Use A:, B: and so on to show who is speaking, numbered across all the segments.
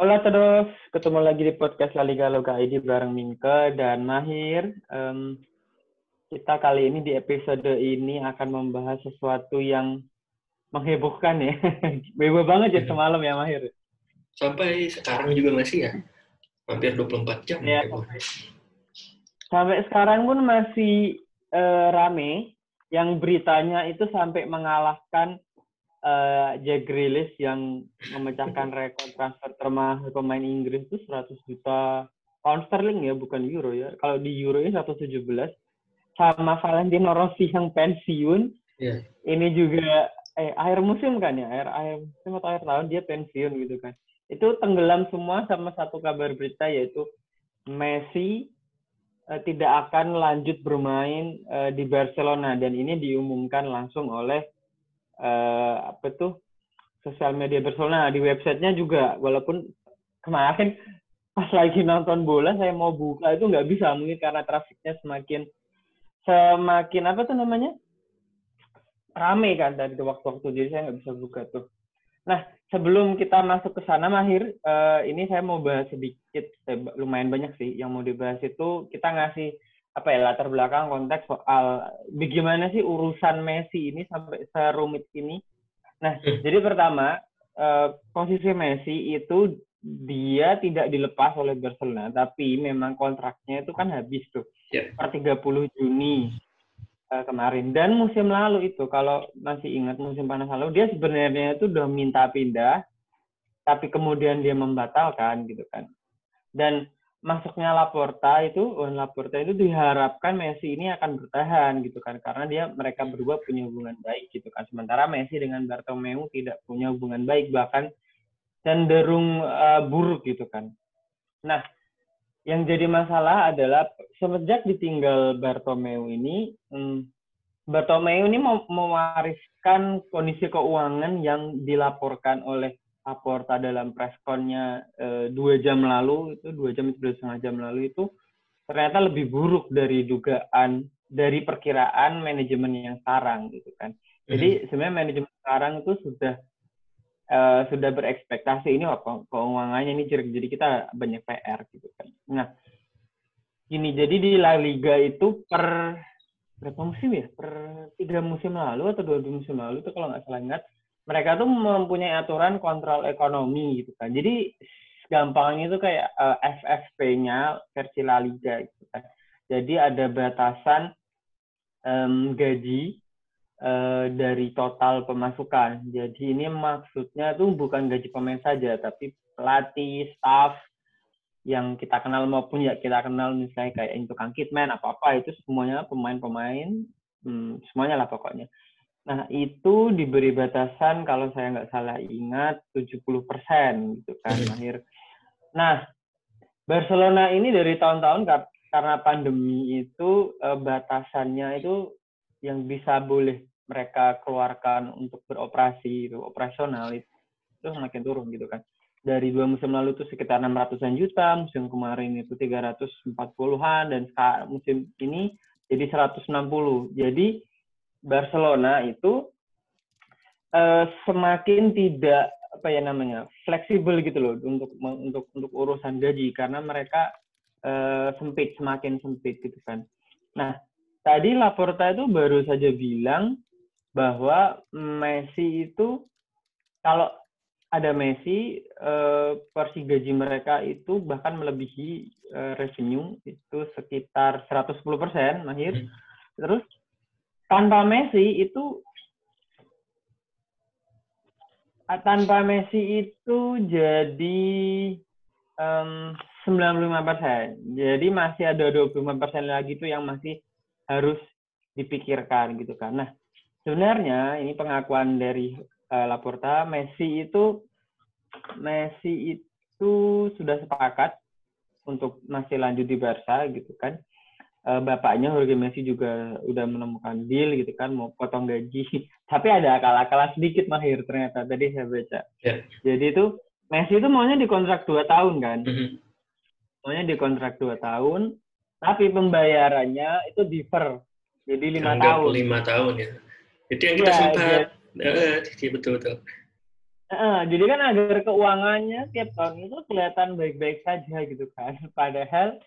A: Hola terus ketemu lagi di podcast La Liga Loga ID bareng Mingke dan Mahir. Um, kita kali ini di episode ini akan membahas sesuatu yang menghebohkan ya. Bebo banget ya semalam ya Mahir.
B: Sampai sekarang juga masih ya. Hampir 24 jam.
A: Ya, sampai, sampai sekarang pun masih uh, rame yang beritanya itu sampai mengalahkan uh, Jack Grealish yang memecahkan rekor transfer termahal pemain Inggris itu 100 juta pound sterling ya, bukan euro ya. Kalau di euro ini 117 sama Valentino Rossi yang pensiun. Yeah. Ini juga eh akhir musim kan ya, akhir akhir musim atau akhir tahun dia pensiun gitu kan. Itu tenggelam semua sama satu kabar berita yaitu Messi uh, tidak akan lanjut bermain uh, di Barcelona dan ini diumumkan langsung oleh uh, apa tuh sosial media Barcelona di websitenya juga walaupun kemarin pas lagi nonton bola saya mau buka itu nggak bisa mungkin karena trafiknya semakin semakin apa tuh namanya? Rame kan dari waktu-waktu jadi saya nggak bisa buka tuh. Nah sebelum kita masuk ke sana Mahir, uh, ini saya mau bahas sedikit, eh, lumayan banyak sih yang mau dibahas itu. Kita ngasih apa ya latar belakang konteks soal bagaimana sih urusan Messi ini sampai serumit ini. Nah, hmm. jadi pertama uh, posisi Messi itu dia tidak dilepas oleh Barcelona, tapi memang kontraknya itu kan habis tuh yeah. per 30 Juni uh, kemarin. Dan musim lalu itu kalau masih ingat musim panas lalu dia sebenarnya itu udah minta pindah, tapi kemudian dia membatalkan gitu kan. Dan masuknya Laporta itu, Juan Laporta itu diharapkan Messi ini akan bertahan gitu kan. Karena dia mereka berdua punya hubungan baik gitu kan. Sementara Messi dengan Bartomeu tidak punya hubungan baik bahkan cenderung uh, buruk gitu kan. Nah, yang jadi masalah adalah semenjak ditinggal Bartomeu ini hmm, Bartomeu ini mewariskan kondisi keuangan yang dilaporkan oleh Laporta dalam preskonnya eh, dua jam lalu itu dua jam itu dua setengah jam lalu itu ternyata lebih buruk dari dugaan dari perkiraan manajemen yang sekarang gitu kan. Jadi hmm. sebenarnya manajemen sekarang itu sudah uh, sudah berekspektasi ini apa keuangannya ini jelek jadi kita banyak PR gitu kan. Nah ini jadi di La Liga itu per berapa musim ya? Per tiga musim lalu atau dua musim lalu itu kalau nggak salah ingat mereka tuh mempunyai aturan kontrol ekonomi gitu kan. Jadi gampangnya itu kayak uh, eh, FFP-nya versi La Liga gitu kan. Jadi ada batasan um, gaji uh, dari total pemasukan. Jadi ini maksudnya tuh bukan gaji pemain saja, tapi pelatih, staff yang kita kenal maupun ya kita kenal misalnya kayak itu Kang Kitman apa-apa itu semuanya pemain-pemain hmm, semuanya lah pokoknya. Nah, itu diberi batasan kalau saya nggak salah ingat 70% gitu kan, hmm. Mahir. Nah, Barcelona ini dari tahun-tahun karena pandemi itu eh, batasannya itu yang bisa boleh mereka keluarkan untuk beroperasi itu operasional itu, itu semakin turun gitu kan. Dari dua musim lalu itu sekitar 600-an juta, musim kemarin itu 340-an dan musim ini jadi 160. Jadi Barcelona itu uh, semakin tidak apa ya namanya fleksibel gitu loh untuk untuk untuk urusan gaji karena mereka uh, sempit semakin sempit gitu kan. Nah tadi Laporta itu baru saja bilang bahwa Messi itu kalau ada Messi uh, porsi gaji mereka itu bahkan melebihi uh, revenue itu sekitar 110 persen, Mahir. Hmm. Terus tanpa Messi itu tanpa Messi itu jadi um, 95 persen. Jadi masih ada 25 persen lagi tuh yang masih harus dipikirkan gitu kan. Nah sebenarnya ini pengakuan dari uh, Laporta, Messi itu Messi itu sudah sepakat untuk masih lanjut di Barca gitu kan uh, bapaknya Jorge Messi juga udah menemukan deal gitu kan mau potong gaji. Tapi ada akal-akalan sedikit mahir ternyata. Tadi saya baca. Yeah. jadi itu Messi itu maunya di kontrak dua tahun kan? Mm -hmm. maunya di kontrak dua tahun tapi pembayarannya itu defer jadi lima tahun.
B: lima tahun ya. Itu yang kita ya, sempat ya, uh, betul betul
A: Uh, jadi kan agar keuangannya tiap tahun itu kelihatan baik-baik saja gitu kan. Padahal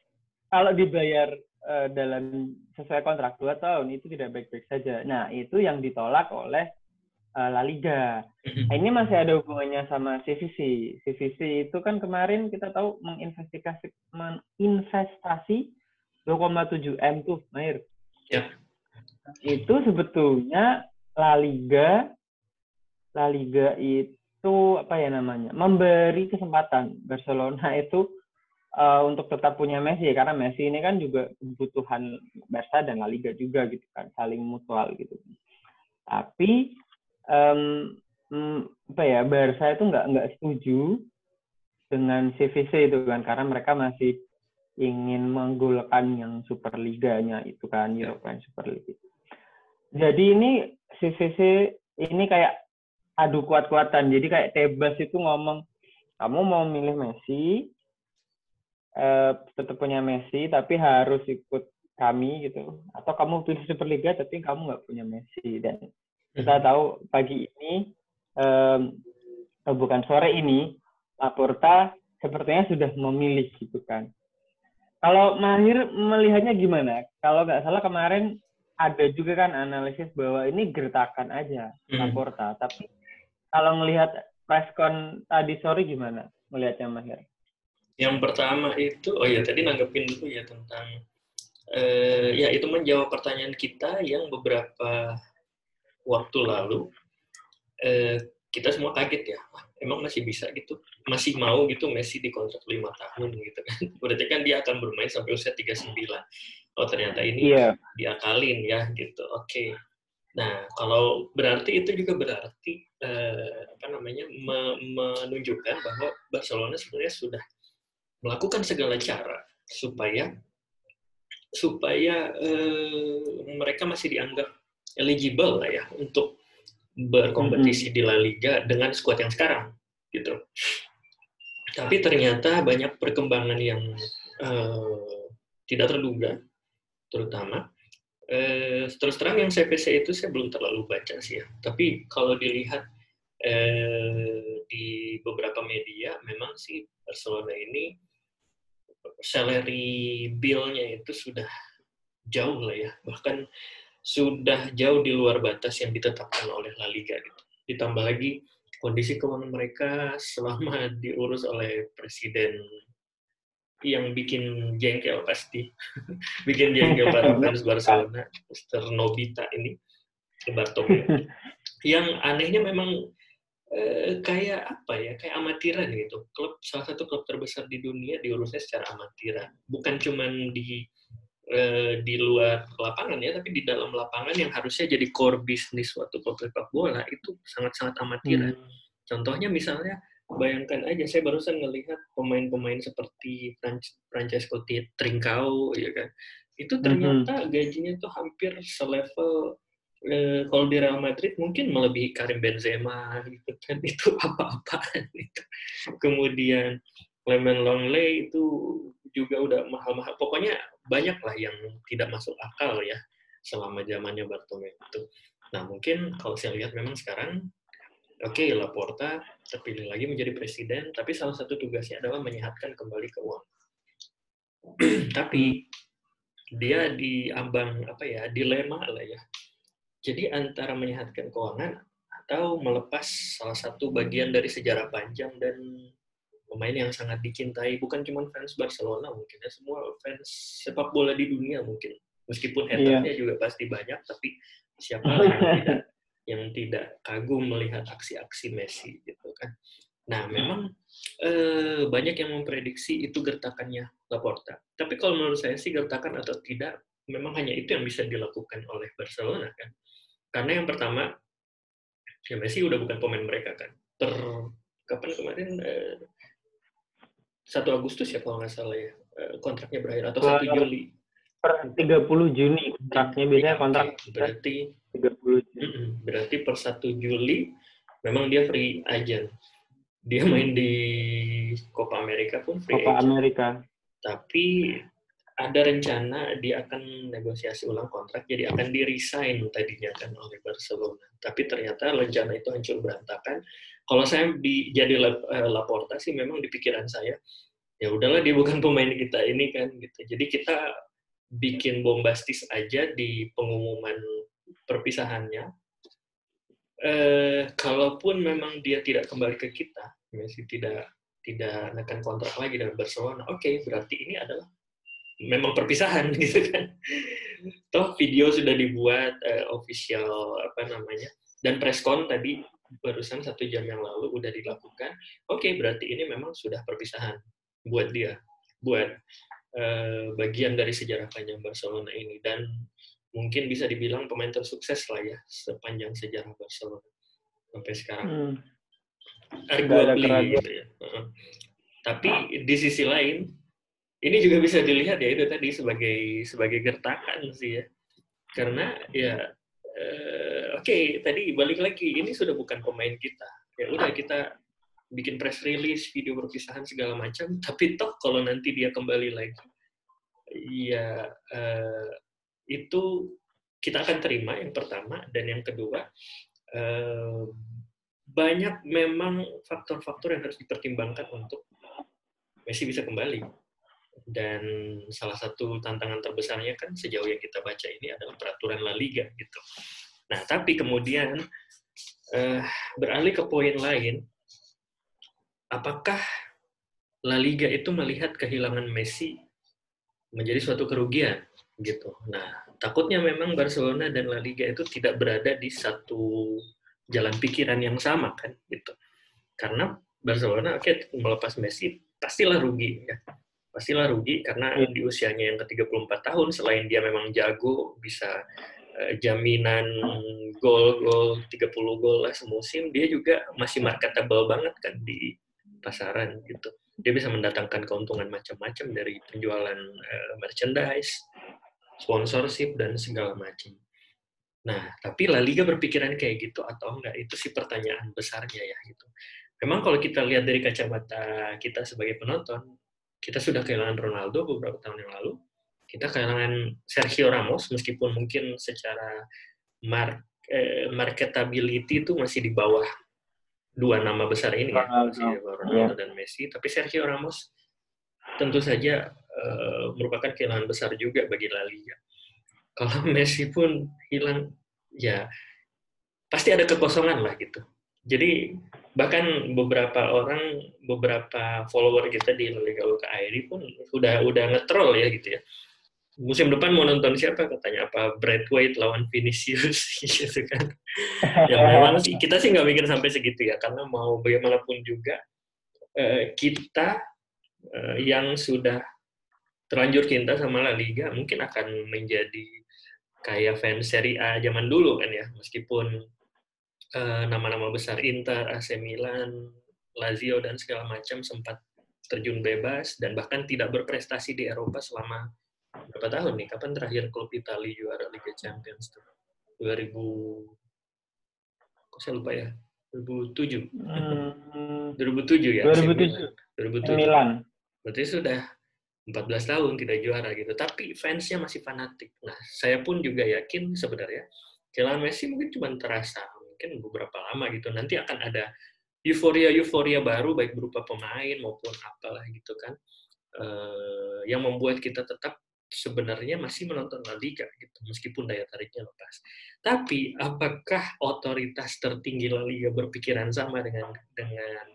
A: kalau dibayar uh, dalam sesuai kontrak dua tahun itu tidak baik-baik saja. Nah itu yang ditolak oleh uh, La Liga.
B: Mhm.
A: Nah, ini masih ada hubungannya sama CVC. CVC itu kan kemarin kita tahu menginvestigasi menginvestasi 2,7 m tuh, Mahir.
B: Ya.
A: Itu sebetulnya La Liga La Liga itu apa ya namanya? Memberi kesempatan Barcelona itu uh, untuk tetap punya Messi karena Messi ini kan juga kebutuhan Barca dan La Liga juga gitu kan, saling mutual gitu. Tapi um, apa ya Barca itu nggak nggak setuju dengan CVC itu kan karena mereka masih ingin menggolkan yang Superliganya itu kan European Super League. Jadi ini CVC ini kayak adu kuat-kuatan. Jadi kayak Tebas itu ngomong, kamu mau milih Messi, eh, tetap punya Messi, tapi harus ikut kami gitu. Atau kamu pilih Superliga, tapi kamu nggak punya Messi. Dan kita
B: Hmm.
A: tahu pagi ini, eh, bukan sore ini, Laporta sepertinya sudah memilih gitu kan. Kalau Mahir melihatnya gimana? Kalau nggak salah kemarin ada juga kan analisis bahwa ini gertakan aja
B: Hmm.
A: Laporta. Tapi kalau ngelihat preskon tadi sore gimana melihatnya Mahir?
B: Yang pertama itu, oh ya tadi nanggepin dulu ya tentang, eh, ya itu menjawab pertanyaan kita yang beberapa waktu lalu, eh, kita semua kaget ya, Wah, emang masih bisa gitu, masih mau gitu Messi di kontrak lima tahun gitu kan, berarti kan dia akan bermain sampai usia 39. Oh ternyata ini
A: Iya.
B: diakalin ya gitu, oke. Nah kalau berarti itu juga berarti eh, apa namanya me- menunjukkan bahwa Barcelona sebenarnya sudah melakukan segala cara supaya supaya eh, mereka masih dianggap eligible lah ya untuk berkompetisi di La Liga dengan skuad yang sekarang gitu. Tapi ternyata banyak perkembangan yang eh, tidak terduga, terutama eh, terus terang yang CPC itu saya belum terlalu baca sih ya. Tapi kalau dilihat eh, di beberapa media, memang sih Barcelona ini salary bill-nya itu sudah jauh lah ya, bahkan sudah jauh di luar batas yang ditetapkan oleh La Liga gitu. Ditambah lagi kondisi keuangan mereka selama diurus oleh presiden yang bikin jengkel pasti, bikin jengkel para fans Barcelona, Mr. Nobita ini, Bartomeu. Yang anehnya memang eh, kayak apa ya, kayak amatiran gitu. Klub salah satu klub terbesar di dunia diurusnya secara amatiran, bukan cuman di eh, di luar lapangan ya, tapi di dalam lapangan yang harusnya jadi core bisnis suatu klub sepak bola itu sangat-sangat amatiran.
A: Hmm.
B: Contohnya misalnya, bayangkan aja, saya barusan ngelihat pemain-pemain seperti Fran- Francesco Trincao, ya kan, itu ternyata gajinya tuh hampir selevel eh, kalau di Real Madrid mungkin melebihi Karim Benzema gitu kan itu apa-apaan itu. Kemudian Clement Longley itu juga udah mahal-mahal. Pokoknya banyak lah yang tidak masuk akal ya selama zamannya Bartomeu itu. Nah mungkin kalau saya lihat memang sekarang oke Laporta terpilih lagi menjadi presiden, tapi salah satu tugasnya adalah menyehatkan kembali keuangan. tapi dia di ambang apa ya dilema lah ya. Jadi antara menyehatkan keuangan atau melepas salah satu bagian dari sejarah panjang dan pemain yang sangat dicintai bukan cuma fans Barcelona mungkin ya semua fans sepak bola di dunia mungkin meskipun haternya juga pasti banyak tapi siapa yang tidak yang tidak kagum melihat aksi-aksi Messi gitu kan. Nah, memang eh, banyak yang memprediksi itu gertakannya Laporta. Tapi kalau menurut saya sih gertakan atau tidak, memang hanya itu yang bisa dilakukan oleh Barcelona kan. Karena yang pertama, ya Messi udah bukan pemain mereka kan. Per kapan kemarin eh, 1 Agustus ya kalau nggak salah ya eh, kontraknya berakhir atau 1 Juli.
A: Per 30 Juni kontraknya biasanya kontrak
B: berarti
A: 30 Juni.
B: Berarti per 1 Juli memang dia free agent. Dia main di Copa America pun free
A: Copa
B: agent.
A: Amerika.
B: Tapi ada rencana dia akan negosiasi ulang kontrak, jadi akan di-resign tadinya kan oleh Barcelona. Tapi ternyata rencana itu hancur berantakan kalau saya di jadi uh, Laporta sih memang di pikiran saya ya udahlah dia bukan pemain kita ini kan gitu. Jadi kita bikin bombastis aja di pengumuman perpisahannya. Eh, kalaupun memang dia tidak kembali ke kita, Messi tidak tidak akan kontrak lagi dengan Barcelona, oke okay, berarti ini adalah memang perpisahan gitu kan. Toh video sudah dibuat uh, official apa namanya dan preskon tadi barusan satu jam yang lalu udah dilakukan. Oke okay, berarti ini memang sudah perpisahan buat dia, buat uh, bagian dari sejarah panjang Barcelona ini dan mungkin bisa dibilang pemain tersukses lah ya sepanjang sejarah Barcelona sampai sekarang. Hmm. Arguably gitu ya. Uh, tapi di sisi lain ini juga bisa dilihat ya itu tadi sebagai sebagai gertakan sih ya. Karena ya uh, oke okay, tadi balik lagi ini sudah bukan pemain kita. Ya udah kita bikin press release, video perpisahan segala macam, tapi toh kalau nanti dia kembali lagi, ya uh, itu kita akan terima yang pertama dan yang kedua uh, banyak memang faktor-faktor yang harus dipertimbangkan untuk Messi bisa kembali dan salah satu tantangan terbesarnya kan sejauh yang kita baca ini adalah peraturan La Liga gitu. Nah tapi kemudian uh, beralih ke poin lain apakah La Liga itu melihat kehilangan Messi menjadi suatu kerugian gitu. Nah, takutnya memang Barcelona dan La Liga itu tidak berada di satu jalan pikiran yang sama kan gitu. Karena Barcelona oke okay, melepas Messi pastilah rugi ya. Pastilah rugi karena di usianya yang ke-34 tahun selain dia memang jago bisa uh, jaminan gol gol 30 gol lah semusim dia juga masih marketable banget kan di pasaran gitu. Dia bisa mendatangkan keuntungan macam-macam dari penjualan uh, merchandise, sponsorship dan segala macam. Nah, tapi La Liga berpikiran kayak gitu atau enggak itu sih pertanyaan besarnya ya gitu. Memang kalau kita lihat dari kacamata kita sebagai penonton, kita sudah kehilangan Ronaldo beberapa tahun yang lalu. Kita kehilangan Sergio Ramos meskipun mungkin secara mark, eh, marketability itu masih di bawah dua nama besar ini ya, Ronaldo yeah. dan Messi. Tapi Sergio Ramos tentu saja uh, merupakan kehilangan besar juga bagi La Liga. Kalau Messi pun hilang, ya pasti ada kekosongan lah gitu. Jadi bahkan beberapa orang, beberapa follower kita di Liga UKAID pun udah udah ngetrol ya gitu ya. Musim depan mau nonton siapa? Katanya apa? Brad White lawan Vinicius gitu kan. Ya memang sih kita sih nggak mikir sampai segitu ya. Karena mau bagaimanapun juga eh, kita eh, yang sudah terlanjur cinta sama La Liga mungkin akan menjadi kayak fans Serie A zaman dulu kan ya. Meskipun eh, nama-nama besar Inter, AC Milan, Lazio dan segala macam sempat terjun bebas dan bahkan tidak berprestasi di Eropa selama berapa tahun nih? Kapan terakhir klub Italia juara Liga Champions tuh? 2000 kok saya lupa ya? 2007. Hmm, 2007 ya?
A: 2007. 2007. Milan.
B: Berarti sudah 14 tahun tidak juara gitu. Tapi fansnya masih fanatik. Nah, saya pun juga yakin sebenarnya kehilangan Messi mungkin cuma terasa mungkin beberapa lama gitu. Nanti akan ada euforia-euforia baru baik berupa pemain maupun apalah gitu kan. Uh, yang membuat kita tetap sebenarnya masih menonton La Liga gitu meskipun daya tariknya lepas. Tapi apakah otoritas tertinggi La Liga berpikiran sama dengan dengan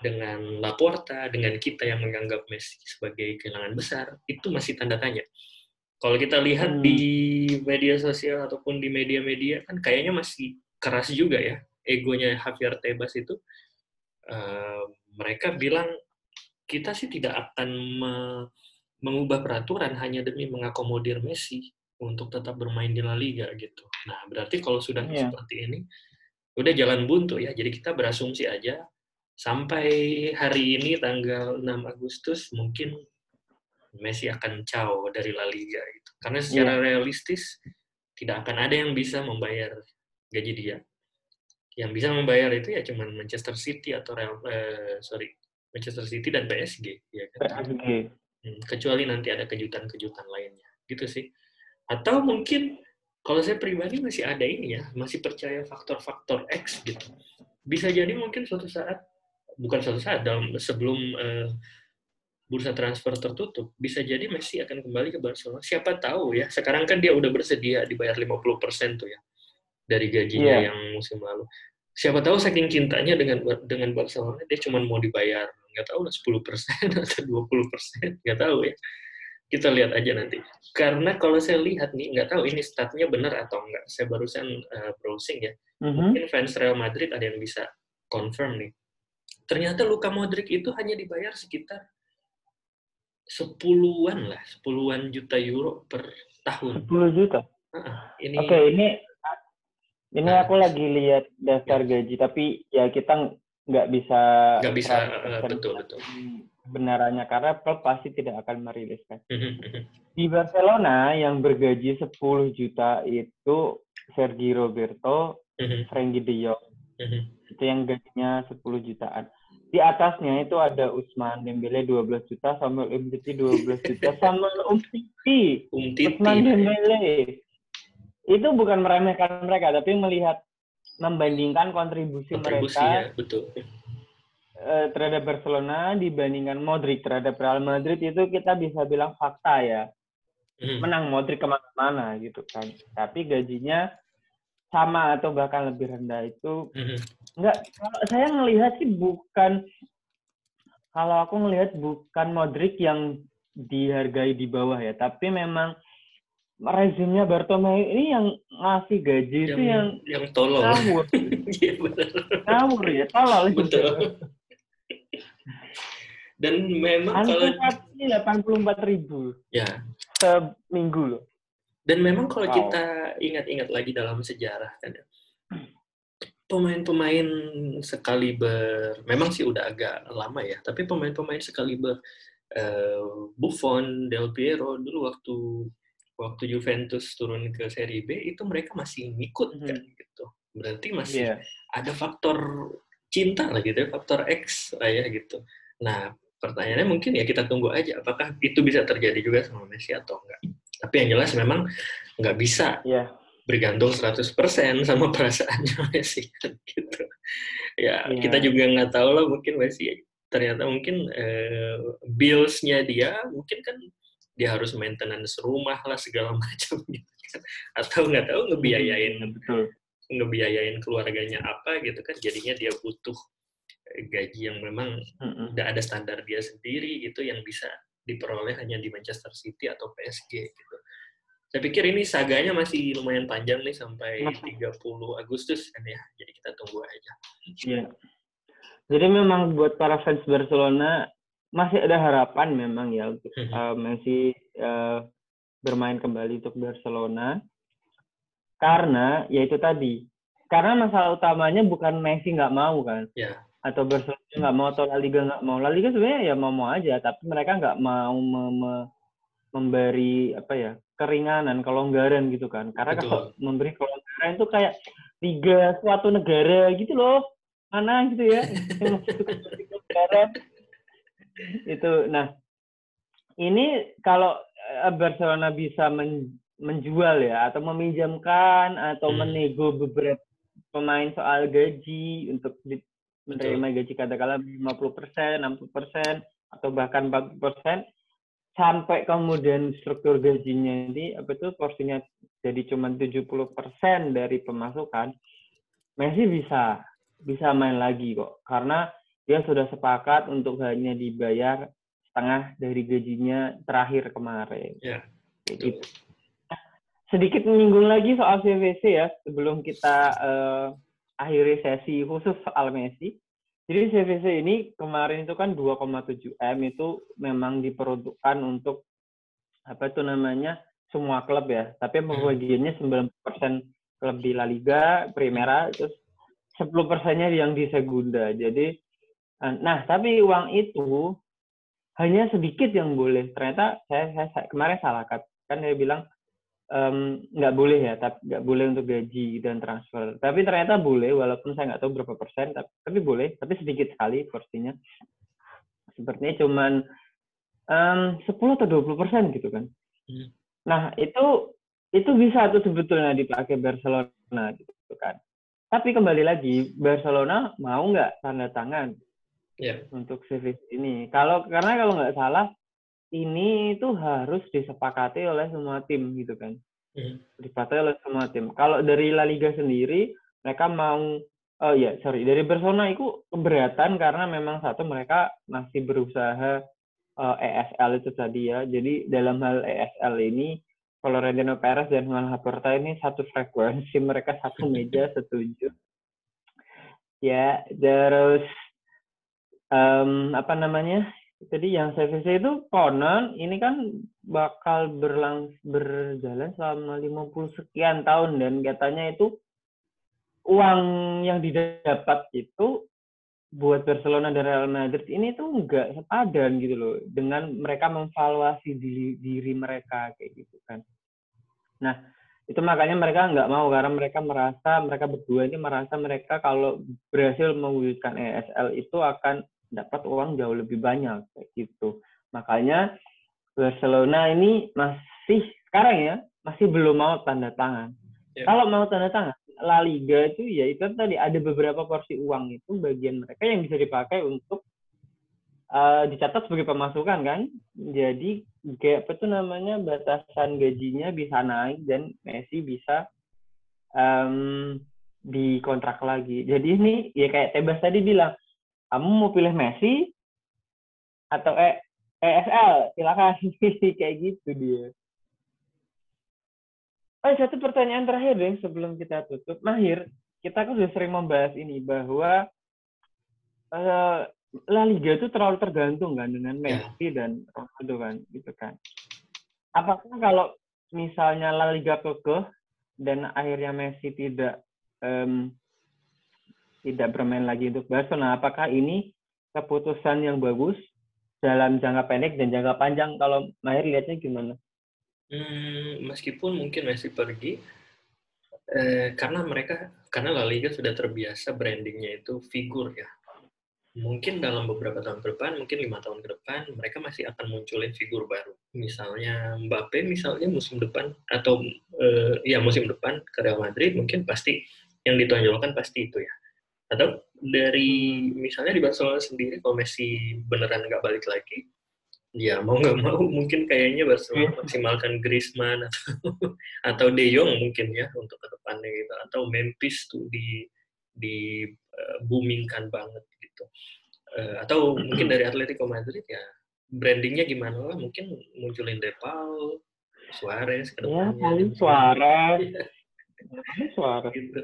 B: dengan Laporta, dengan kita yang menganggap Messi sebagai kehilangan besar, itu masih tanda tanya. Kalau kita lihat hmm. di media sosial ataupun di media-media kan kayaknya masih keras juga ya egonya Javier Tebas itu. Uh, mereka bilang kita sih tidak akan me mengubah peraturan hanya demi mengakomodir Messi untuk tetap bermain di La Liga gitu. Nah, berarti kalau sudah yeah. seperti ini, udah jalan buntu ya. Jadi kita berasumsi aja sampai hari ini tanggal 6 Agustus mungkin Messi akan caw dari La Liga gitu. Karena secara yeah. realistis tidak akan ada yang bisa membayar gaji dia. Yang bisa membayar itu ya cuman Manchester City atau Real eh, sorry Manchester City dan PSG ya kan. PSG. Hmm, kecuali nanti ada kejutan-kejutan lainnya gitu sih atau mungkin kalau saya pribadi masih ada ini ya masih percaya faktor-faktor X gitu bisa jadi mungkin suatu saat bukan suatu saat dalam sebelum uh, bursa transfer tertutup bisa jadi Messi akan kembali ke Barcelona siapa tahu ya sekarang kan dia udah bersedia dibayar 50% tuh ya dari gajinya yeah. yang musim lalu siapa tahu saking cintanya dengan dengan Barcelona dia cuma mau dibayar nggak tahu lah 10% atau 20% nggak tahu ya kita lihat aja nanti. Karena kalau saya lihat nih, nggak tahu ini statnya benar atau enggak. Saya barusan uh, browsing ya. Mm-hmm. Mungkin fans Real Madrid ada yang bisa confirm nih. Ternyata Luka Modric itu hanya dibayar sekitar sepuluhan lah, sepuluhan juta euro per tahun.
A: Sepuluh juta. Uh, ini. Oke, okay, ini ini nah, aku lagi lihat daftar ya. gaji, tapi ya kita nggak bisa.
B: Nggak bisa, uh, betul betul
A: kebenarannya karena klub pasti tidak akan meriliskan. Mhm, mhm. Di Barcelona yang bergaji 10 juta itu Sergi Roberto, mhm. Frenkie de Jong. Itu yang gajinya 10 jutaan. Di atasnya itu ada Usman Dembele 12 juta, Samuel Umtiti 12 juta, Samuel Umtiti, Usman Dembele. Itu bukan meremehkan mereka, tapi melihat membandingkan kontribusi, kontribusi mereka ya, betul Eh, terhadap Barcelona dibandingkan Modric terhadap Real Madrid itu kita bisa bilang fakta ya. Hmm. Menang Modric ke mana-mana gitu kan. Tapi gajinya sama atau bahkan lebih rendah itu hmm. enggak kalau saya melihat sih bukan kalau aku melihat bukan Modric yang dihargai di bawah ya, tapi memang rezimnya Bartomeu ini yang ngasih gaji yang, itu yang
B: yang tolol.
A: Ngawur. Iya ngawur ya, tolol. Betul.
B: Dan memang
A: kalau delapan puluh empat ribu.
B: Ya.
A: Seminggu loh.
B: Dan memang kalau wow. kita ingat-ingat lagi dalam sejarah kan ya, pemain-pemain sekaliber, memang sih udah agak lama ya, tapi pemain-pemain sekaliber uh, Buffon, Del Piero dulu waktu waktu Juventus turun ke Serie B itu mereka masih ngikut hmm. kan gitu. Berarti masih yeah. ada faktor cinta lah gitu ya, faktor X lah ya gitu. Nah, pertanyaannya mungkin ya kita tunggu aja apakah itu bisa terjadi juga sama Messi atau enggak. Tapi yang jelas memang nggak bisa yeah. bergantung 100% sama perasaannya Messi gitu. Ya yeah. kita juga nggak tahu lah mungkin Messi ternyata mungkin eh, bills-nya dia mungkin kan dia harus maintenance rumah lah segala macam gitu kan. Atau nggak tahu ngebiayain Betul. ngebiayain keluarganya apa gitu kan jadinya dia butuh gaji yang memang mm-hmm. udah ada standar dia sendiri itu yang bisa diperoleh hanya di Manchester City atau PSG gitu. Saya pikir ini saganya masih lumayan panjang nih sampai 30 Agustus kan ya. Jadi kita tunggu aja.
A: Iya. Jadi memang buat para fans Barcelona masih ada harapan memang ya untuk uh, Messi uh, bermain kembali untuk Barcelona. Karena ya itu tadi. Karena masalah utamanya bukan Messi nggak mau kan.
B: Yeah
A: atau Barcelona nggak mau atau La Liga nggak mau La Liga sebenarnya ya mau mau aja tapi mereka nggak mau me me memberi apa ya keringanan kelonggaran gitu kan karena Betul. kalau memberi kelonggaran itu kayak liga suatu negara gitu loh mana gitu ya itu nah ini kalau eh, Barcelona bisa men, menjual ya atau meminjamkan atau hmm. menego beberapa pemain soal gaji untuk menerima gaji katakanlah 50 persen, 60 persen, atau bahkan 40 persen, sampai kemudian struktur gajinya ini apa itu porsinya jadi cuma 70 persen dari pemasukan, Messi bisa bisa main lagi kok karena dia sudah sepakat untuk hanya dibayar setengah dari gajinya terakhir kemarin.
B: Ya.
A: Gitu. Sedikit menyinggung lagi soal CVC ya sebelum kita uh, akhiri sesi khusus soal Messi. Jadi CVC ini kemarin itu kan 2,7 M itu memang diperuntukkan untuk apa itu namanya semua klub ya. Tapi hmm. pembagiannya 90% klub di La Liga, Primera, terus 10 persennya yang di Segunda. Jadi, nah tapi uang itu hanya sedikit yang boleh. Ternyata saya, saya kemarin salah kan. Kan saya bilang nggak um, boleh ya, tapi nggak boleh untuk gaji dan transfer. Tapi ternyata boleh, walaupun saya nggak tahu berapa persen, tapi, tapi boleh, tapi sedikit sekali porsinya. Sepertinya cuman um, 10 atau 20 persen gitu kan. Hmm. Nah itu itu bisa tuh sebetulnya dipakai Barcelona gitu kan. Tapi kembali lagi, Barcelona mau nggak tanda tangan
B: yeah.
A: untuk Sevis ini? Kalau karena kalau nggak salah ini itu harus disepakati oleh semua tim gitu kan.
B: Mm.
A: Disepakati oleh semua tim. Kalau dari La Liga sendiri mereka mau oh ya sorry dari Barcelona itu keberatan karena memang satu mereka masih berusaha uh, ESL itu tadi ya. Jadi dalam hal ESL ini Florentino Perez dan Juan Laporta ini satu frekuensi mereka satu meja setuju ya terus um, apa namanya jadi yang CVC itu konon ini kan bakal berlang berjalan selama 50 sekian tahun dan katanya itu uang yang didapat itu buat Barcelona dan Real Madrid ini tuh enggak sepadan gitu loh dengan mereka memvaluasi diri, diri mereka kayak gitu kan. Nah, itu makanya mereka nggak mau karena mereka merasa mereka berdua ini merasa mereka kalau berhasil mewujudkan ESL itu akan dapat uang jauh lebih banyak kayak gitu. Makanya Barcelona ini masih sekarang ya masih belum mau tanda tangan. Ya. Kalau mau tanda tangan, La Liga itu ya itu tadi ada beberapa porsi uang itu bagian mereka yang bisa dipakai untuk uh, dicatat sebagai pemasukan kan. Jadi gap itu namanya batasan gajinya bisa naik dan Messi bisa um, dikontrak lagi. Jadi ini ya kayak Tebas tadi bilang, kamu mau pilih Messi atau e ESL? Silakan kayak gitu dia. Oh, satu pertanyaan terakhir deh sebelum kita tutup. Mahir, kita kan sudah sering membahas ini bahwa uh, La Liga itu terlalu tergantung kan dengan ya. Messi yeah. dan Ronaldo kan gitu kan. Apakah kalau misalnya La Liga kekeh dan akhirnya Messi tidak um, tidak bermain lagi untuk Barcelona, apakah ini keputusan yang bagus dalam jangka pendek dan jangka panjang? Kalau Mahir lihatnya gimana?
B: Hmm, meskipun mungkin Messi pergi, eh, karena mereka karena La Liga sudah terbiasa brandingnya itu figur ya mungkin dalam beberapa tahun ke depan, mungkin lima tahun ke depan, mereka masih akan munculin figur baru. Misalnya Mbappe, misalnya musim depan atau uh, ya musim depan ke Real Madrid, mungkin pasti yang ditonjolkan pasti itu ya. Atau dari misalnya di Barcelona sendiri, kalau Messi beneran nggak balik lagi, ya mau nggak mau mungkin kayaknya Barcelona iya. maksimalkan Griezmann atau atau De Jong mungkin ya untuk ke depannya gitu atau Memphis tuh di di uh, boomingkan banget gitu. Uh, atau mungkin dari Atletico Madrid ya brandingnya gimana lah mungkin munculin Depal, Suarez ke
A: depannya. Ya, paling Suarez. Suarez.
B: Gitu.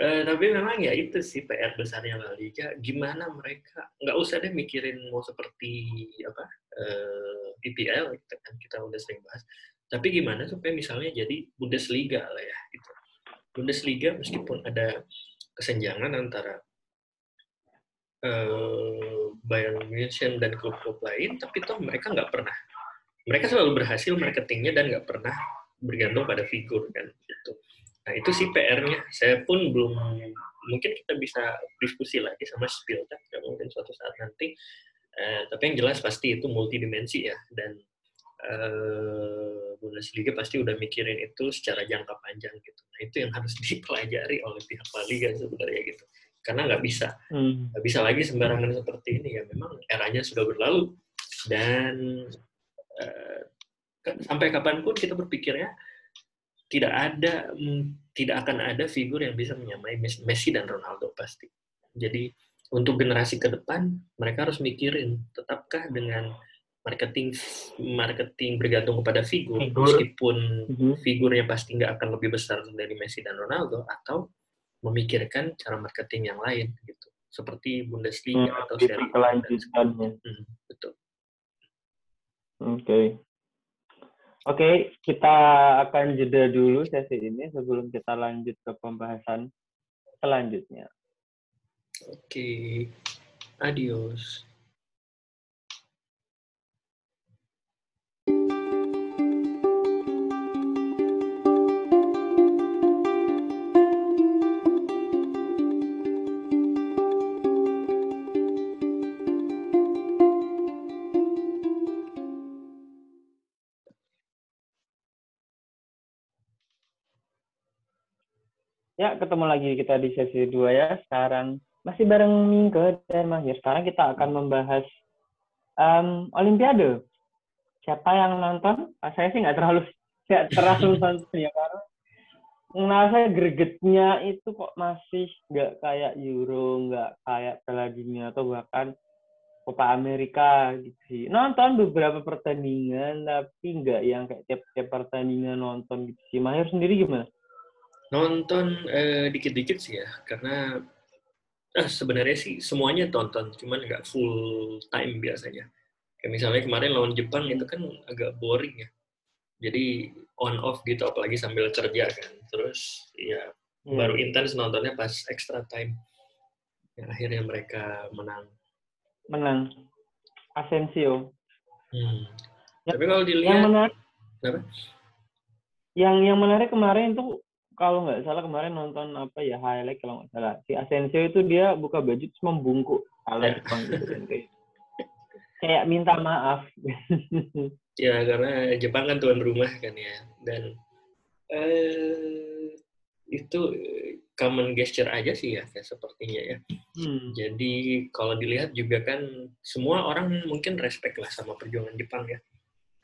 B: Uh, tapi memang ya itu sih PR besarnya La Liga. Gimana mereka nggak usah deh mikirin mau seperti apa uh, IPL gitu kan kita udah sering bahas. Tapi gimana supaya misalnya jadi Bundesliga lah ya gitu. Bundesliga meskipun ada kesenjangan antara uh, Bayern Munchen dan klub-klub lain, tapi toh mereka nggak pernah. Mereka selalu berhasil marketingnya dan nggak pernah bergantung pada figur kan gitu. Nah itu sih PR-nya. Saya pun belum mungkin kita bisa diskusi lagi sama Spieltech ya mungkin suatu saat nanti. Uh, tapi yang jelas pasti itu multidimensi ya dan uh, Bundesliga pasti udah mikirin itu secara jangka panjang gitu. Nah itu yang harus dipelajari oleh pihak La Liga sebenarnya gitu karena nggak bisa hmm. nggak bisa lagi sembarangan seperti ini ya memang eranya sudah berlalu dan uh, sampai kapan pun kita berpikirnya tidak ada mm, tidak akan ada figur yang bisa menyamai Messi dan Ronaldo pasti jadi untuk generasi ke depan mereka harus mikirin tetapkah dengan marketing marketing bergantung kepada figur, figur. meskipun mm -hmm. figurnya pasti nggak akan lebih besar dari Messi dan Ronaldo atau memikirkan cara marketing yang lain gitu seperti Bundesliga hmm, atau Serie A
A: hmm, betul oke okay. Oke kita akan jeda dulu sesi ini sebelum kita lanjut ke pembahasan selanjutnya.
B: Oke adios
A: Ya, ketemu lagi kita di sesi 2 ya. Sekarang masih bareng Mingke dan Mahir. Sekarang kita akan membahas um, Olimpiade. Siapa yang nonton? Ah, saya sih nggak terlalu nggak terlalu nonton ya karena ngerasa gregetnya itu kok masih nggak kayak Euro, nggak kayak Piala Dunia atau bahkan Copa Amerika gitu sih. Nonton beberapa pertandingan tapi nggak yang kayak tiap-tiap pertandingan nonton gitu sih. Mahir sendiri gimana?
B: Nonton eh, dikit-dikit sih ya, karena eh, sebenarnya sih semuanya tonton, cuman nggak full time biasanya. Kayak misalnya kemarin lawan Jepang itu kan agak boring ya. Jadi on off gitu apalagi sambil kerja kan terus ya hmm. baru intens nontonnya pas extra time yang akhirnya mereka menang
A: menang Asensio
B: hmm. ya, tapi kalau dilihat
A: yang menarik yang yang menarik kemarin itu kalau nggak salah kemarin nonton apa ya highlight kalau nggak salah. Si Asensio itu dia buka baju terus membungkuk kalau ya. Jepang gitu kan kayak minta maaf.
B: Ya karena Jepang kan tuan rumah kan ya. Dan eh, itu common gesture aja sih ya kayak sepertinya ya. Hmm. jadi kalau dilihat juga kan semua orang mungkin respect lah sama perjuangan Jepang ya.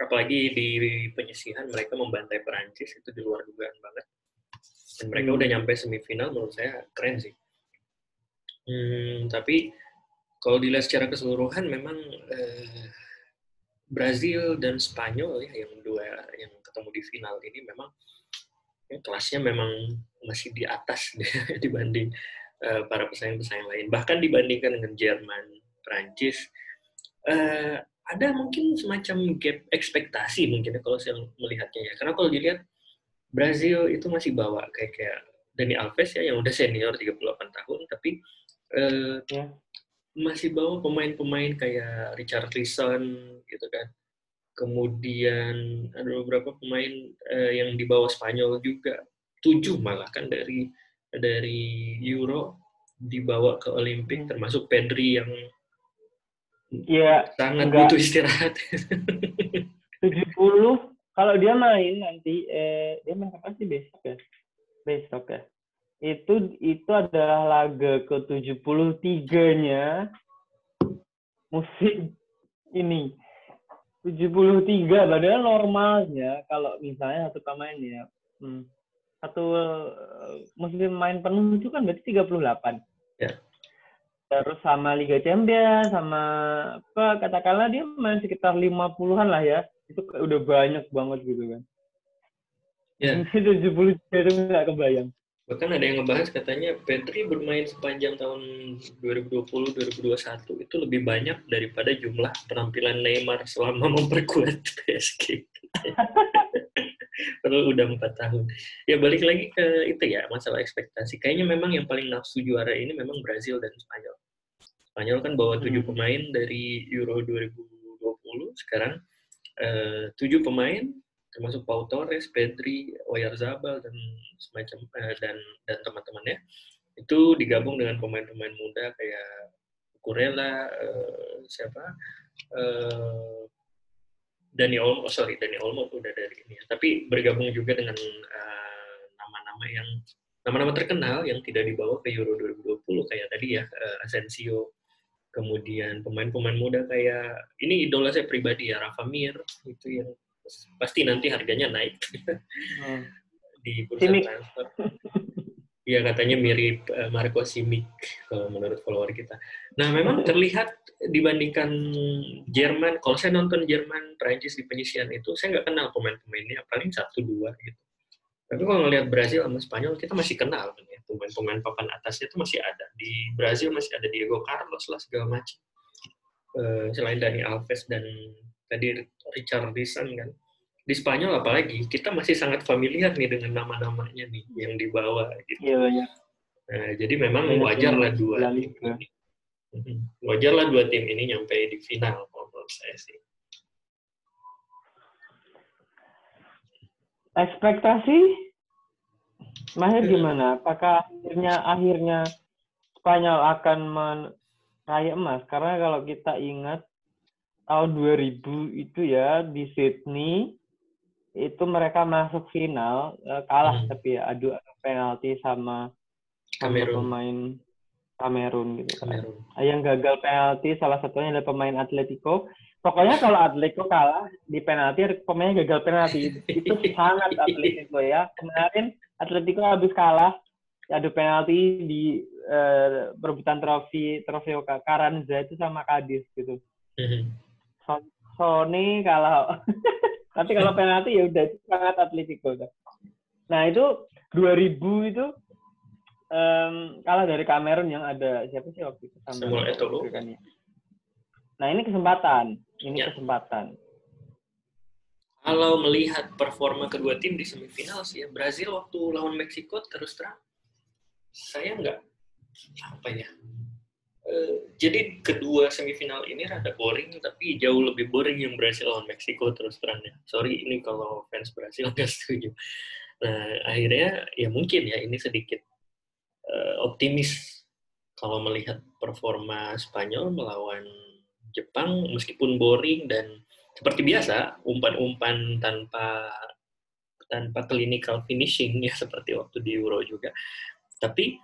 B: Apalagi di penyisihan mereka membantai Perancis itu di luar dugaan banget dan mereka hmm. udah nyampe semifinal menurut saya keren sih hmm, tapi kalau dilihat secara keseluruhan memang eh, Brazil dan Spanyol ya yang dua yang ketemu di final ini memang ya, kelasnya memang masih di atas dibanding uh, para pesaing-pesaing lain. Bahkan dibandingkan dengan Jerman, Prancis, uh, ada mungkin semacam gap ekspektasi mungkin ya kalau saya melihatnya ya. Karena kalau dilihat Brazil itu masih bawa kayak kayak Dani Alves ya yang udah senior 38 tahun tapi uh, yeah masih bawa pemain-pemain kayak Richard Leeson gitu kan. Kemudian ada beberapa pemain uh, yang dibawa Spanyol juga. Tujuh malah kan dari dari Euro dibawa ke Olimpik hmm. termasuk Pedri yang
A: ya,
B: sangat enggak. butuh istirahat.
A: 70 kalau dia main nanti eh dia main kapan sih besok ya? Besok ya itu itu adalah laga ke-73-nya musim ini. 73 padahal normalnya kalau misalnya satu pemain ya hmm, satu uh, musim main penuh itu kan berarti 38. Ya. Terus sama Liga Champions sama apa katakanlah dia main sekitar 50-an lah ya. Itu udah banyak banget gitu kan. Ya. 73 itu nggak kebayang.
B: Bahkan ada yang ngebahas katanya Petri bermain sepanjang tahun 2020-2021 itu lebih banyak daripada jumlah penampilan Neymar selama memperkuat PSG. Padahal udah empat tahun. Ya balik lagi ke itu ya masalah ekspektasi. Kayaknya memang yang paling nafsu juara ini memang Brazil dan Spanyol. Spanyol kan bawa tujuh hmm. pemain dari Euro 2020. Sekarang eh, tujuh pemain termasuk Pau Torres, Pedri, Oyarzabal dan semacam uh, dan dan teman-temannya itu digabung dengan pemain-pemain muda kayak Kurela, uh, siapa uh, Dani Olmo, oh sorry Dani Olmo udah dari ini ya. Tapi bergabung juga dengan nama-nama uh, yang nama-nama terkenal yang tidak dibawa ke Euro 2020 kayak tadi ya uh, Asensio, kemudian pemain-pemain muda kayak ini idola saya pribadi ya Rafa Mir itu yang pasti nanti harganya naik hmm. di bursa Simic. transfer. Iya katanya mirip uh, Marco Simic kalau menurut follower kita. Nah memang terlihat dibandingkan Jerman, kalau saya nonton Jerman, Prancis di penyisian itu, saya nggak kenal pemain-pemainnya, paling satu dua gitu. Tapi kalau ngelihat Brazil sama Spanyol, kita masih kenal kan ya, pemain-pemain papan atasnya itu masih ada. Di Brazil masih ada Diego Carlos lah segala macam. Uh, selain Dani Alves dan tadi Richard Richarlison kan di Spanyol apalagi kita masih sangat familiar nih dengan nama-namanya nih yang dibawa gitu. Iya banyak. Nah, jadi memang wajarlah dua tim. Mhm. Wajarlah dua tim ini nyampe di final menurut saya sih.
A: Ekspektasi Mahir gimana? Apakah akhirnya akhirnya Spanyol akan meraih emas? Karena kalau kita ingat tahun 2000 itu ya di Sydney itu mereka masuk final uh, kalah hmm. tapi ya adu penalti sama, sama
B: Kamerun.
A: pemain Kamerun gitu. kan.
B: Kamerun.
A: Yang gagal penalti salah satunya adalah pemain Atletico. Pokoknya kalau Atletico kalah di penalti pemainnya gagal penalti itu sangat Atletico ya. Kemarin Atletico habis kalah adu penalti di eh, perebutan trofi trofeo Karanza itu sama Cadiz gitu. Son- Sony kalah. Tapi kalau penalti ya udah sangat Atletico. Nah itu 2000 itu em, kalah dari Kamerun yang ada siapa sih waktu itu
B: Samuel Eto'o.
A: kan ya. Nah ini kesempatan, ini
B: Ya.
A: kesempatan.
B: Kalau melihat performa kedua tim di semifinal sih ya, Brazil waktu lawan Meksiko terus terang, saya nggak apa ya. Eh, jadi kedua semifinal ini rada boring, tapi jauh lebih boring yang Brazil lawan Meksiko terus terang ya. Sorry ini kalau fans Brazil nggak setuju. Nah akhirnya ya mungkin ya ini sedikit eh, optimis kalau melihat performa Spanyol melawan Jepang meskipun boring dan seperti biasa umpan-umpan tanpa tanpa clinical finishing ya seperti waktu di Euro juga. Tapi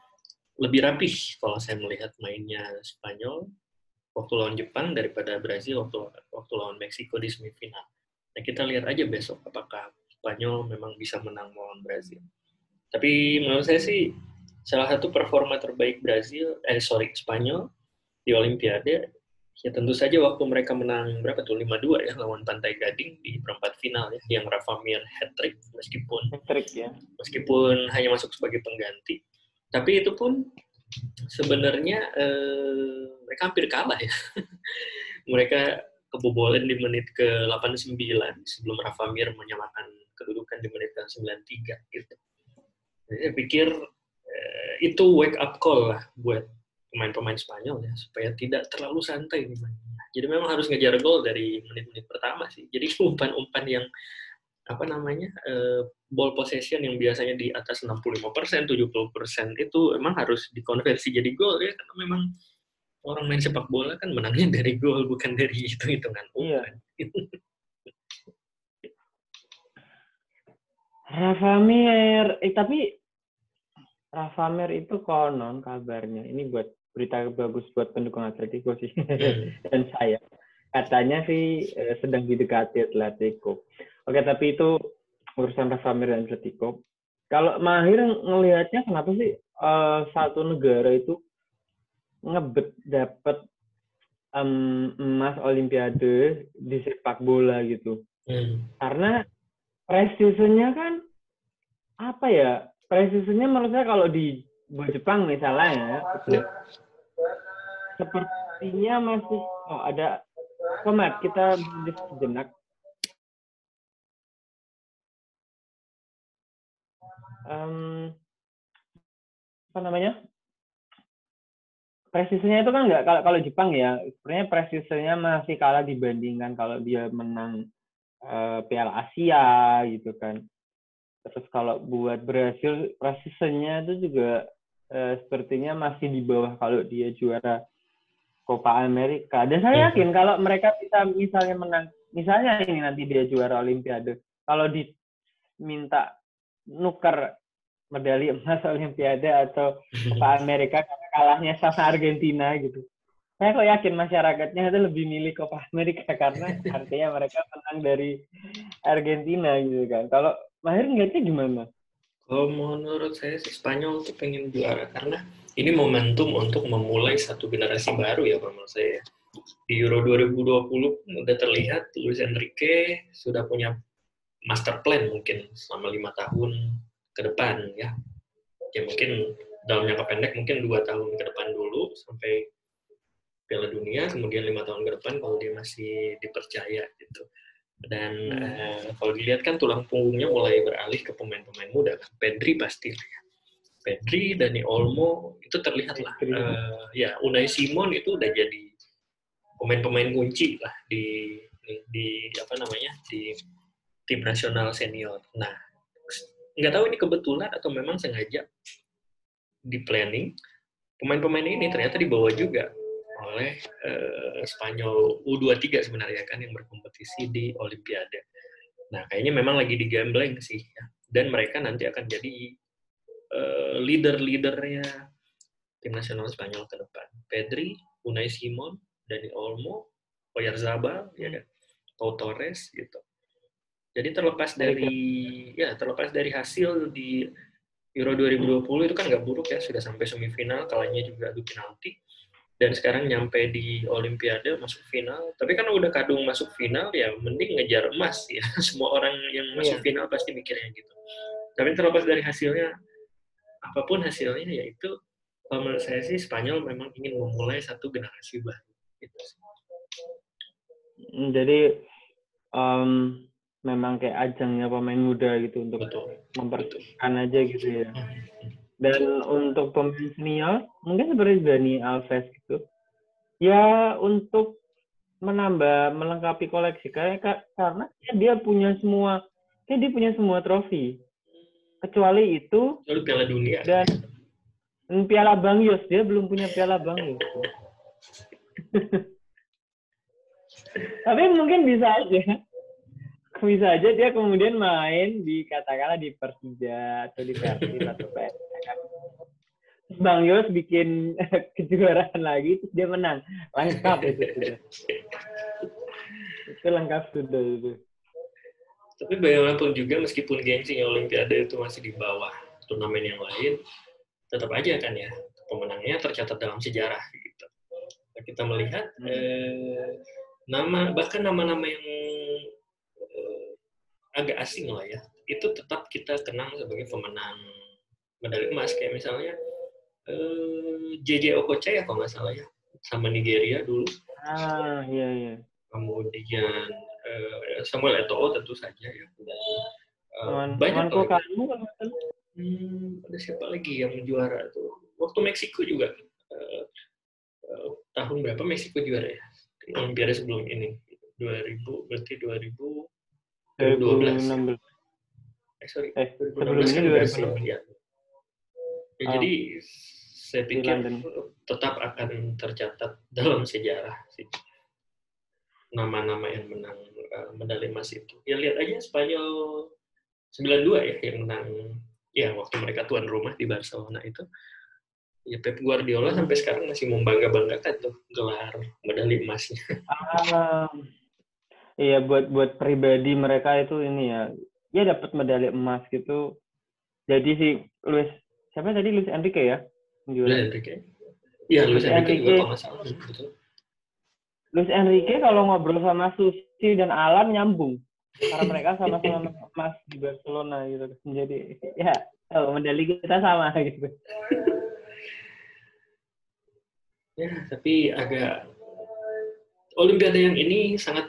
B: lebih rapih kalau saya melihat mainnya Spanyol waktu lawan Jepang daripada Brazil waktu waktu lawan Meksiko di semifinal. Nah, kita lihat aja besok apakah Spanyol memang bisa menang melawan Brazil. Tapi menurut saya sih salah satu performa terbaik Brazil eh sorry Spanyol di Olimpiade ya tentu saja waktu mereka menang berapa tuh? 5-2 ya lawan Pantai Gading di perempat final ya yang Rafa Mir hat trick meskipun
A: Trik ya.
B: meskipun hanya masuk sebagai pengganti. Tapi itu pun sebenarnya eh, mereka hampir kalah ya. Mereka kebobolan di menit ke 89 sebelum Rafa Mir menyamakan kedudukan di menit ke 93 gitu. Jadi saya pikir eh, itu wake up call lah buat pemain-pemain Spanyol ya supaya tidak terlalu santai nih mainnya. Jadi memang harus ngejar gol dari menit-menit pertama sih. Jadi umpan-umpan yang apa namanya eh, ball possession yang biasanya di atas 65%, 70% itu emang harus dikonversi jadi gol ya karena memang orang main sepak bola kan menangnya dari gol bukan dari hitung-hitungan
A: Iya.
B: umpan.
A: Rafa Mir, eh tapi Rafa Mir itu konon kabarnya. Ini buat berita bagus buat pendukung Atletico sih
B: Hmm.
A: dan saya. Katanya sih eh, sedang didekati Atletico. Oke, tapi itu urusan Rafa Mir dan Atletico. Kalau Mahir ngelihatnya kenapa sih eh, satu negara itu ngebet dapat em, emas Olimpiade di sepak bola gitu?
B: Hmm.
A: karena presisinya kan apa ya presisinya menurut saya kalau di buat Jepang misalnya ya. Itu sepertinya masih oh ada komat. Kita di sejenak. Em, apa namanya? Presisinya itu kan nggak kalau kalau Jepang ya sebenarnya presisinya masih kalah dibandingkan kalau dia menang eh, Piala Asia gitu kan. Terus kalau buat Brasil presisinya itu juga eh, sepertinya masih di bawah kalau dia juara Copa America. Dan saya
B: Mhm.
A: yakin kalau mereka bisa misalnya menang, misalnya ini nanti dia juara Olimpiade, kalau diminta nuker medali emas Olimpiade atau Copa Amerika karena kalahnya sama Argentina gitu. Saya kok yakin masyarakatnya itu lebih milih Copa Amerika karena artinya mereka menang dari Argentina gitu kan. Kalau Mahir ngeliatnya gimana?
B: Kalau menurut saya sih Spanyol tuh pengen juara karena ini momentum untuk memulai satu generasi baru ya menurut saya. Di Euro 2020 udah terlihat Luis Enrique sudah punya master plan mungkin selama lima tahun ke depan ya. Ya mungkin dalam jangka pendek mungkin dua tahun ke depan dulu sampai Piala Dunia, kemudian lima tahun ke depan kalau dia masih dipercaya gitu. Dan
A: Hmm.
B: eh, kalau dilihat kan tulang punggungnya mulai beralih ke pemain-pemain muda kan. Pedri pasti. Pedri, Dani Olmo itu terlihat lah. Eh, ya Unai Simon itu udah jadi pemain-pemain kunci lah di, di di apa namanya di tim nasional senior. Nah, nggak tahu ini kebetulan atau memang sengaja di planning pemain-pemain ini ternyata dibawa juga oleh eh, Spanyol U23 sebenarnya kan yang berkompetisi di Olimpiade. Nah, kayaknya memang lagi digambleng sih ya. Dan mereka nanti akan jadi uh, leader-leadernya tim nasional Spanyol ke depan. Pedri, Unai Simon, Dani Olmo, Oyarzabal, ya kan, Pau Torres gitu. Jadi terlepas dari ya terlepas dari hasil di Euro 2020 itu kan nggak buruk ya, sudah sampai semifinal, kalahnya juga adu penalti. Dan sekarang nyampe di Olimpiade masuk final. Tapi kan udah kadung masuk final ya mending ngejar emas ya. Semua orang yang masuk yeah. final pasti mikirnya gitu. Tapi terlepas dari hasilnya, apa pun hasilnya yaitu kalau menurut saya sih Spanyol memang ingin memulai satu generasi baru. Gitu
A: hmm, Jadi um, memang kayak ajangnya pemain muda gitu untuk mempertahankan aja gitu ya. Hmm, hmm. Dan untuk pemain senior mungkin seperti Dani Alves gitu. Ya untuk menambah melengkapi koleksi kayak karena dia punya semua kayak dia punya semua trofi kecuali itu
B: kecuali Piala Dunia
A: dan Piala Bang Yos dia belum punya Piala Bang Yos. Tapi mungkin bisa aja. Bisa aja dia kemudian main di katakanlah di Persija atau di Persib atau PS. Bang Yos bikin kejuaraan lagi terus dia menang. Lengkap itu sudah. itu lengkap sudah itu.
B: Tapi bagaimanapun juga meskipun gengsinya Olimpiade itu masih di bawah turnamen yang lain, tetap aja kan ya pemenangnya tercatat dalam sejarah gitu. Nah, kita melihat hmm. eh, nama bahkan nama-nama yang agak asing lah ya. Itu tetap kita kenang sebagai pemenang medali emas. Kayak misalnya eh, JJ Okocha ya kalau nggak salah ya. Sama Nigeria dulu.
A: Ah iya iya.
B: Kemudian eh, Samuel Eto'o tentu saja ya. Dan,
A: uh, banyak kamu kalau
B: hmm, ada siapa lagi yang juara tuh? Waktu Meksiko juga. Uh, uh, tahun berapa Meksiko juara ya? Olimpiade sebelum ini. 2000 berarti 2000 2012 eh sorry. Eh, 2012 kan Brasil ya. ya oh. jadi saya pikir tetap akan tercatat dalam sejarah sih. Nama-nama yang menang uh, medali emas itu. Ya lihat aja Spanyol 92 ya yang menang. Ya waktu mereka tuan rumah di Barcelona itu. Ya Pep Guardiola sampai sekarang masih membangga-banggakan tuh gelar medali emasnya.
A: Um, iya buat buat pribadi mereka itu ini ya ya dapat medali emas gitu. Jadi si Luis siapa tadi Luis Enrique ya?
B: Luis Enrique. Iya Luis Enrique, Enrique juga masalah betul.
A: Luis Enrique kalau ngobrol sama Susi dan Alan nyambung karena mereka sama-sama emas di Barcelona gitu jadi ya oh, medali kita sama gitu
B: ya tapi agak Olimpiade yang ini sangat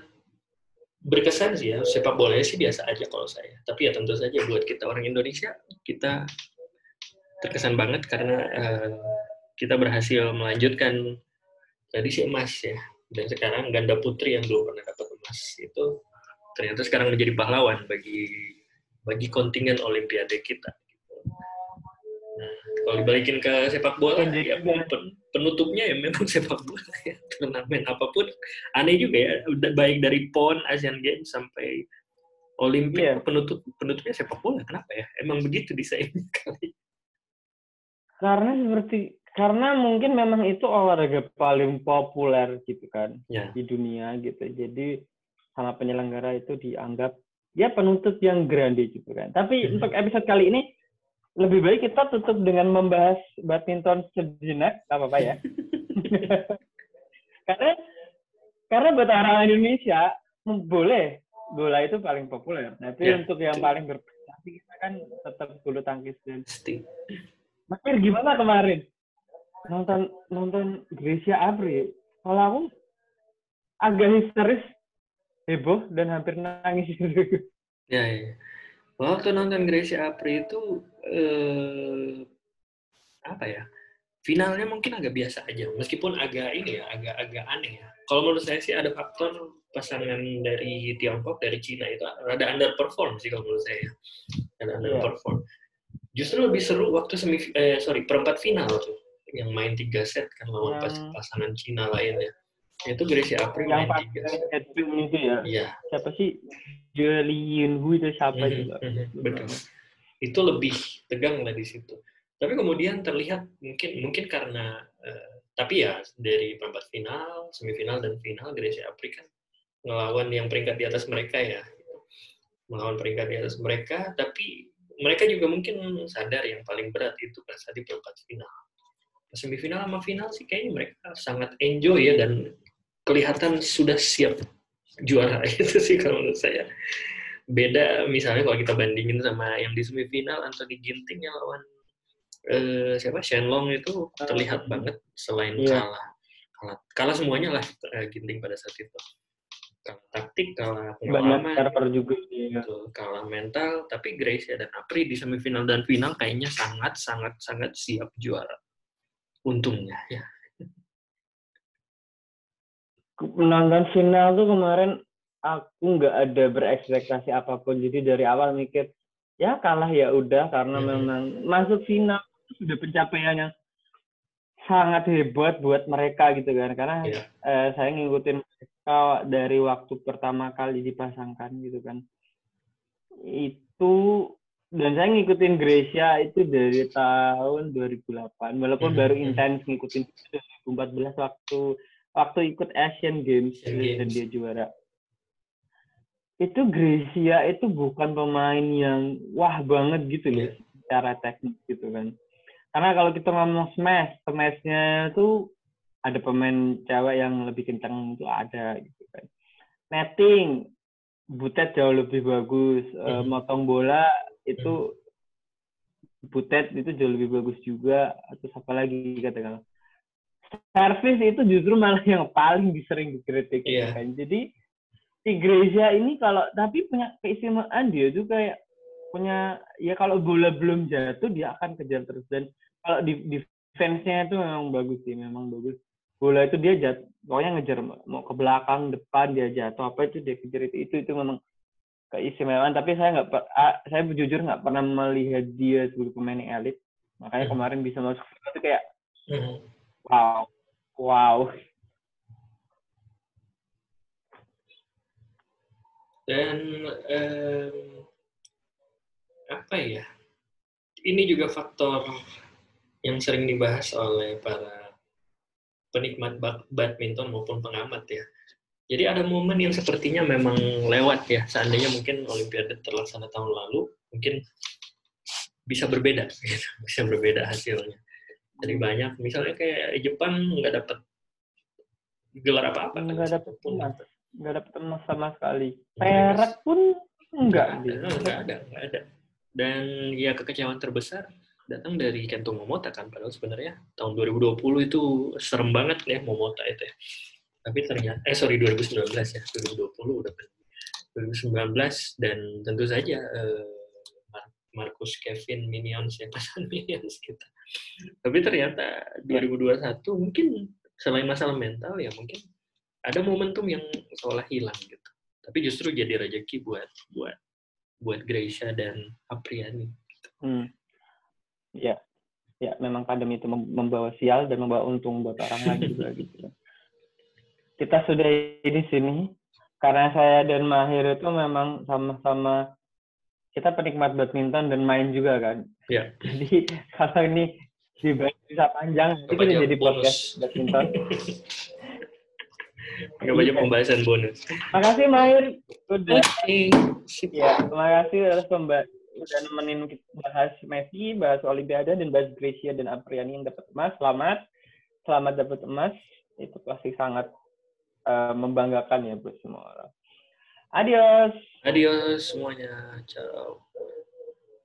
B: berkesan sih ya. Sepak bola sih biasa aja kalau saya. Tapi ya tentu saja buat kita orang Indonesia kita terkesan banget karena uh, kita berhasil melanjutkan tradisi emas ya. Dan sekarang ganda putri yang belum pernah dapat emas itu ternyata sekarang menjadi pahlawan bagi bagi kontingen Olimpiade kita. Kalau dibalikin ke sepak bola, ya pen, penutupnya ya memang sepak bola ya. Turnamen apa pun aneh juga ya. Baik dari PON, Asian Games sampai Olimpik yeah. penutup penutupnya sepak bola. Kenapa ya? Emang begitu desainnya kali.
A: Karena seperti karena mungkin memang itu olahraga paling populer gitu kan yeah. di dunia gitu. Jadi sama penyelenggara itu dianggap ya penuntut yang grande gitu kan. Tapi hmm. untuk episode kali ini lebih baik kita tutup dengan membahas badminton sejenak, apa-apa ya. karena karena buat orang Indonesia boleh bola itu paling populer. Tapi ya, untuk yang paling berprestasi kita kan tetap bulu tangkis dan Mas gimana kemarin? Nonton nonton Grecia Apri. Kalau aku agak histeris heboh dan hampir nangis.
B: Ya, ya. Waktu nonton Gracia Apri itu eh, apa ya? Finalnya mungkin agak biasa aja, meskipun agak ini ya, agak-agak aneh ya. Kalau menurut saya sih ada faktor pasangan dari Tiongkok dari Cina itu rada underperform sih kalau menurut saya. Ada iya. underperform. Justru lebih seru waktu semi eh, sorry perempat final tuh yang main tiga set kan lawan yang... pasangan Cina lainnya itu Gracie April
A: yang pakai headband itu ya iya. siapa sih Julian Hu itu siapa mm -hmm, juga
B: mm -hmm, betul itu lebih tegang lah di situ Tapi kemudian terlihat mungkin mungkin karena uh, tapi ya dari perempat final, semifinal dan final Grecia Apri kan ngelawan yang peringkat di atas mereka ya. Melawan peringkat di atas mereka, tapi mereka juga mungkin sadar yang paling berat itu pas di perempat final. Semifinal sama final sih kayaknya mereka sangat enjoy ya dan kelihatan sudah siap juara itu sih kalau menurut saya. Beda misalnya kalau kita bandingin sama yang di semifinal Anthony Ginting yang lawan eh, siapa Shenlong itu terlihat banget selain yeah. kalah kalah kalah semuanya lah eh, Ginting pada saat itu kalah taktik, kalah pengalaman,
A: banyak juga ya.
B: kalah mental, tapi Gracia dan Apri di semifinal dan final kayaknya sangat sangat sangat siap juara. Untungnya ya.
A: Menonton final tuh kemarin aku nggak ada berekspektasi apa pun, jadi dari awal mikir ya kalah ya udah karena hmm. memang masuk final sudah pencapaian yang sangat hebat buat mereka gitu kan karena yeah. eh, saya ngikutin mereka dari waktu pertama kali dipasangkan gitu kan itu dan saya ngikutin Gracia itu dari tahun 2008 walaupun mm -hmm. baru intens ngikutin 2014 waktu waktu ikut Asian Games Asian dan Games. dia juara itu Gracia itu bukan pemain yang wah banget gitu loh yeah. secara teknik gitu kan karena kalau kita ngomong smash, smashnya itu ada pemain cewek yang lebih kencang itu ada gitu kan. Netting, butet jauh lebih bagus. Mm-hmm. motong bola itu mm-hmm. butet itu jauh lebih bagus juga. Atau apa lagi katakanlah. Service itu justru malah yang paling sering dikritik yeah. kan. Jadi si Grecia ini kalau tapi punya keistimewaan dia juga kayak punya ya kalau bola belum jatuh dia akan kejar terus. Dan kalau di defense-nya itu memang bagus sih memang bagus. Bola itu dia jatuh pokoknya ngejar mau ke belakang depan dia jatuh apa itu dia kejar itu itu itu memang keistimewaan. Tapi saya nggak saya jujur nggak pernah melihat dia sebagai pemain elit. Makanya hmm. kemarin bisa masuk itu kayak hmm. wow wow
B: dan um, apa ya? Ini juga faktor yang sering dibahas oleh para penikmat badminton maupun pengamat ya. Jadi ada momen yang sepertinya memang lewat ya. Seandainya mungkin Olimpiade terlaksana tahun lalu, mungkin bisa berbeda, gitu. bisa berbeda hasilnya. Jadi banyak, misalnya kayak Jepang nggak dapat gelar apa-apa.
A: Kan? Nggak dapat emas, nggak dapat emas sama sekali. Perak pun enggak.
B: Nggak ada, nggak ada. Dan ya kekecewaan terbesar datang dari Kento Momota kan padahal sebenarnya tahun 2020 itu serem banget ya Momota itu ya. Tapi ternyata eh sorry 2019 ya 2020 udah 2019 dan tentu saja eh, Marcus Kevin Minions ya pasangan Minions kita. Tapi ternyata 2021 mungkin selain masalah mental ya mungkin ada momentum yang seolah hilang gitu. Tapi justru jadi rezeki buat buat buat Gracia dan Apriani.
A: Hmm. Ya, ya memang kadang itu membawa sial dan membawa untung buat orang lain juga gitu. Kita sudah di sini karena saya dan Mahir itu memang sama-sama kita penikmat badminton dan main juga kan.
B: Ya.
A: Jadi kalau ini bisa panjang, itu jadi podcast badminton.
B: Nggak banyak pembahasan bonus.
A: Makasih Mahir udah. Ya, terima kasih atas pemba udah nemenin kita bahas Messi, bahas Olimpiade dan bahas Gracia dan Apriani yang dapat emas. Selamat, selamat dapat emas. Itu pasti sangat uh, membanggakan ya buat semua orang. Adios.
B: Adios semuanya. Ciao.